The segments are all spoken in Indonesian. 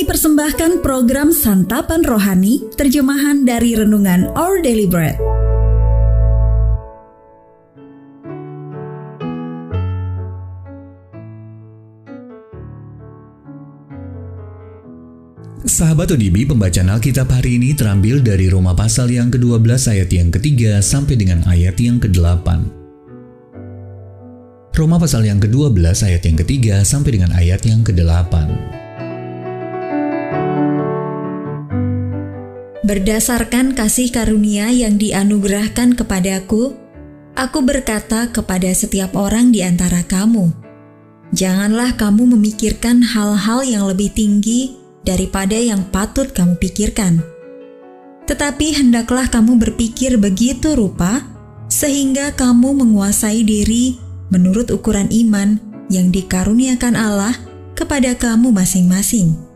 Kami persembahkan program Santapan Rohani, terjemahan dari Renungan Our Daily Bread. Sahabat ODB, pembacaan Alkitab hari ini terambil dari Roma pasal yang ke-12 ayat yang ketiga sampai dengan ayat yang ke-8. Roma pasal yang ke-12 ayat yang ketiga sampai dengan ayat yang ke-8. Berdasarkan kasih karunia yang dianugerahkan kepadaku, aku berkata kepada setiap orang di antara kamu, janganlah kamu memikirkan hal-hal yang lebih tinggi daripada yang patut kamu pikirkan. Tetapi hendaklah kamu berpikir begitu rupa, sehingga kamu menguasai diri menurut ukuran iman yang dikaruniakan Allah kepada kamu masing-masing.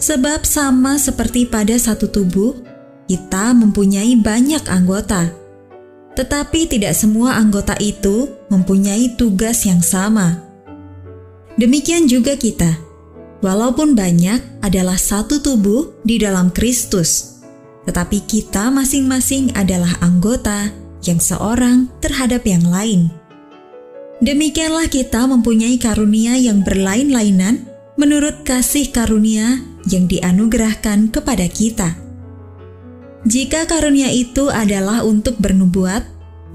Sebab, sama seperti pada satu tubuh, kita mempunyai banyak anggota, tetapi tidak semua anggota itu mempunyai tugas yang sama. Demikian juga kita Walaupun banyak adalah satu tubuh di dalam Kristus, tetapi kita masing-masing adalah anggota yang seorang terhadap yang lain. Demikianlah kita mempunyai karunia yang berlain-lainan menurut kasih karunia yang dianugerahkan kepada kita. Jika karunia itu adalah untuk bernubuat,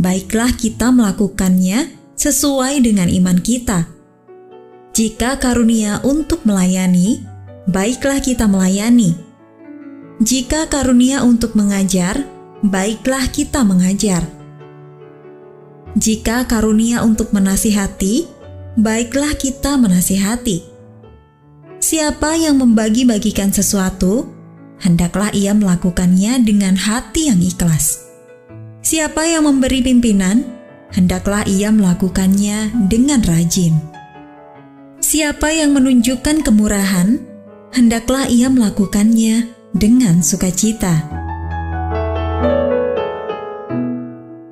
baiklah kita melakukannya sesuai dengan iman kita jika karunia untuk melayani, baiklah kita melayani. Jika karunia untuk mengajar, baiklah kita mengajar. Jika karunia untuk menasihati, baiklah kita menasihati. Siapa yang membagi-bagikan sesuatu, hendaklah ia melakukannya dengan hati yang ikhlas. Siapa yang memberi pimpinan, hendaklah ia melakukannya dengan rajin. Siapa yang menunjukkan kemurahan, hendaklah ia melakukannya dengan sukacita.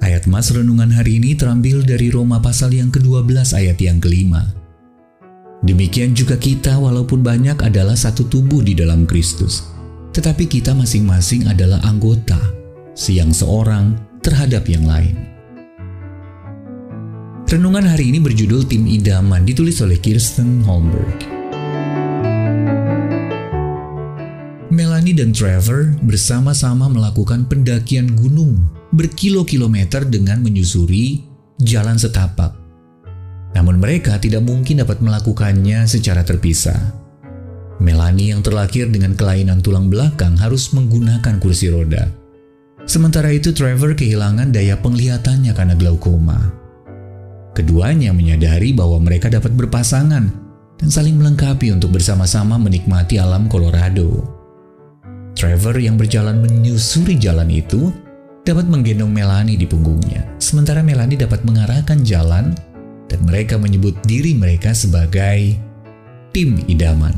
Ayat Mas Renungan hari ini terambil dari Roma pasal yang ke-12 ayat yang kelima. Demikian juga kita walaupun banyak adalah satu tubuh di dalam Kristus, tetapi kita masing-masing adalah anggota, siang seorang terhadap yang lain. Renungan hari ini berjudul Tim Idaman ditulis oleh Kirsten Holmberg. Melanie dan Trevor bersama-sama melakukan pendakian gunung berkilo-kilometer dengan menyusuri jalan setapak. Namun mereka tidak mungkin dapat melakukannya secara terpisah. Melanie yang terlahir dengan kelainan tulang belakang harus menggunakan kursi roda. Sementara itu Trevor kehilangan daya penglihatannya karena glaukoma. Keduanya menyadari bahwa mereka dapat berpasangan dan saling melengkapi untuk bersama-sama menikmati alam Colorado. Trevor yang berjalan menyusuri jalan itu dapat menggendong Melanie di punggungnya, sementara Melanie dapat mengarahkan jalan dan mereka menyebut diri mereka sebagai tim idaman.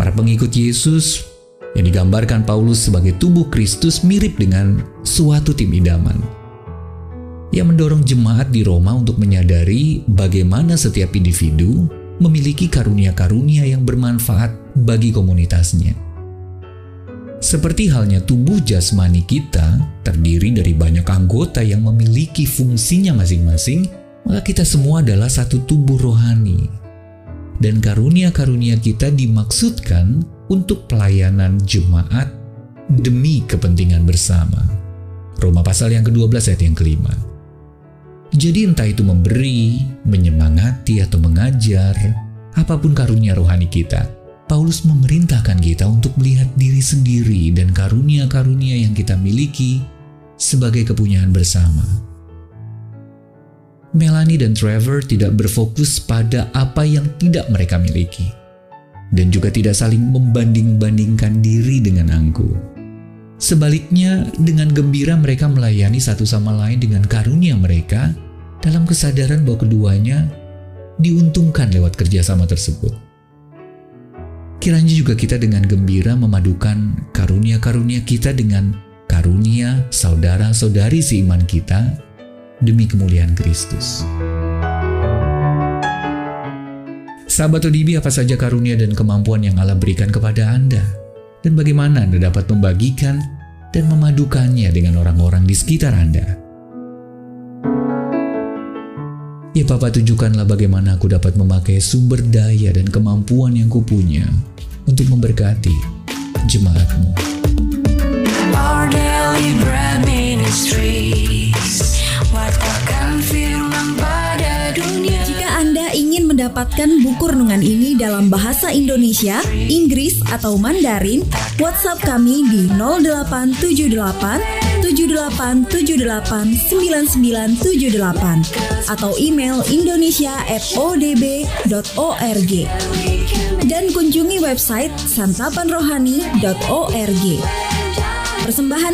Para pengikut Yesus yang digambarkan Paulus sebagai tubuh Kristus mirip dengan suatu tim idaman yang mendorong jemaat di Roma untuk menyadari bagaimana setiap individu memiliki karunia-karunia yang bermanfaat bagi komunitasnya. Seperti halnya tubuh jasmani kita terdiri dari banyak anggota yang memiliki fungsinya masing-masing, maka kita semua adalah satu tubuh rohani. Dan karunia-karunia kita dimaksudkan untuk pelayanan jemaat demi kepentingan bersama. Roma pasal yang ke-12 ayat yang kelima. Jadi entah itu memberi, menyemangati atau mengajar, apa pun karunia rohani kita, Paulus memerintahkan kita untuk melihat diri sendiri dan karunia-karunia yang kita miliki sebagai kepunyaan bersama. Melanie dan Trevor tidak berfokus pada apa yang tidak mereka miliki, dan juga tidak saling membanding-bandingkan diri dengan angkuh. Sebaliknya, dengan gembira mereka melayani satu sama lain dengan karunia mereka dalam kesadaran bahwa keduanya diuntungkan lewat kerjasama tersebut. Kiranya juga kita dengan gembira memadukan karunia-karunia kita dengan karunia saudara-saudari seiman kita demi kemuliaan Kristus. Sahabat ODB apa saja karunia dan kemampuan yang Allah berikan kepada Anda? Dan bagaimana Anda dapat membagikan dan memadukannya dengan orang-orang di sekitar Anda? Ya Papa tunjukkanlah bagaimana aku dapat memakai sumber daya dan kemampuan yang kupunya untuk memberkati jemaatmu. Our daily bread ministries Jika Anda ingin mendapatkan buku renungan ini dalam bahasa Indonesia, Inggris, atau Mandarin, WhatsApp kami di 0878 78789978 atau email indonesia@odb.org dan kunjungi website santapanrohani.org